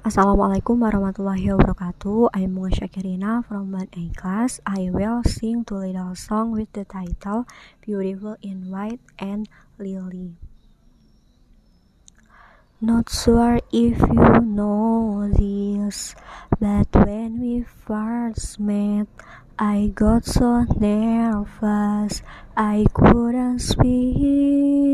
Assalamualaikum warahmatullahi wabarakatuh. I'm Munga Syakirina from 1A class. I will sing two little song with the title Beautiful in White and Lily. Not sure if you know this, but when we first met, I got so nervous I couldn't speak.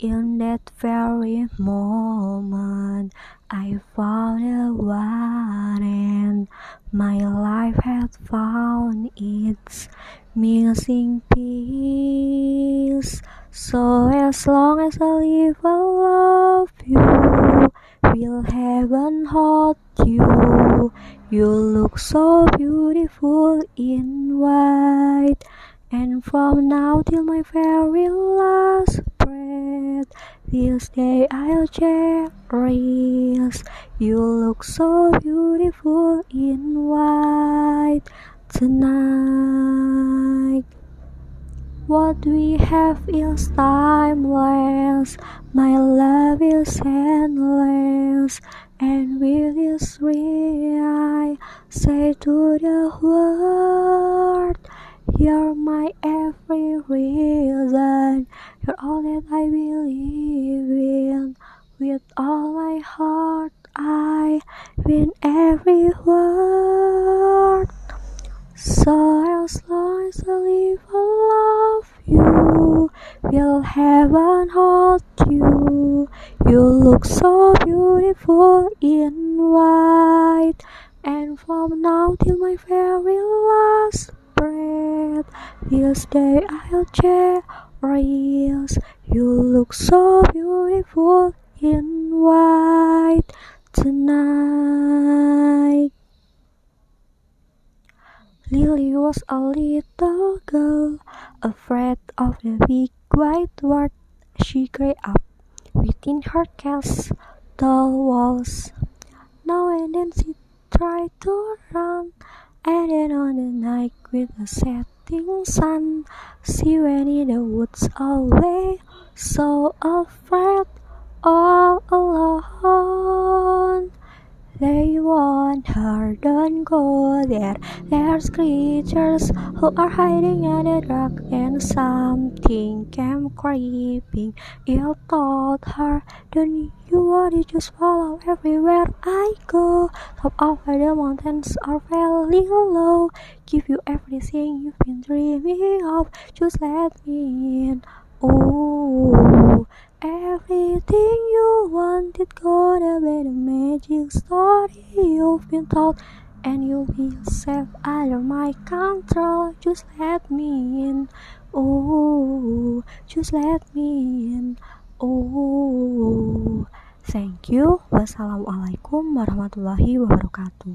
In that very moment, I found the one, and my life had found its missing piece. So as long as I live, I love you. Will heaven hold you? You look so beautiful in white. And from now till my very last this day I'll cherish. You look so beautiful in white tonight. What we have is timeless. My love is endless. And with this ring I say to the world, You're my every reason. You're all that I believe. With all my heart, I win every word. So as long as I live, I love you. Will heaven hold you? You look so beautiful in white. And from now till my very last breath, this day I'll cherish. You look so beautiful in white tonight. Lily was a little girl, afraid of the big white world. She grew up within her castle walls. Now and then she tried to run, and then on the night with the setting sun, she went in the woods away, so afraid, all alone. They want her, don't go there. There's creatures who are hiding in the dark, and something came creeping. You told her, Don't you worry, just follow everywhere I go. Top of the mountains are very low. Give you everything you've been dreaming of. Just let me in. Oh, everything you wanted gonna be the magic story you've been told, and you'll be safe under my control. Just let me in. Oh, just let me in. Oh, thank you. Wassalamualaikum warahmatullahi wabarakatuh.